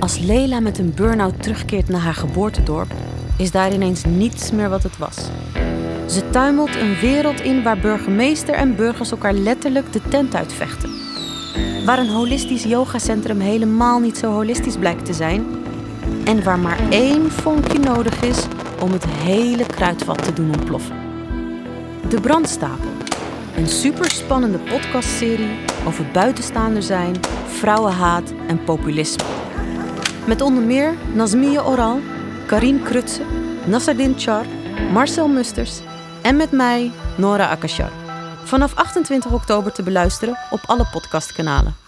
Als Leila met een burn-out terugkeert naar haar geboortedorp, is daar ineens niets meer wat het was. Ze tuimelt een wereld in waar burgemeester en burgers elkaar letterlijk de tent uitvechten. Waar een holistisch yogacentrum helemaal niet zo holistisch blijkt te zijn. En waar maar één vonkje nodig is om het hele kruidvat te doen ontploffen. De Brandstapel. Een superspannende podcastserie over buitenstaander zijn, vrouwenhaat en populisme. Met onder meer Nazmiye Oral, Karin Krutse, Nasserdin Char, Marcel Musters en met mij Nora Akashar. Vanaf 28 oktober te beluisteren op alle podcastkanalen.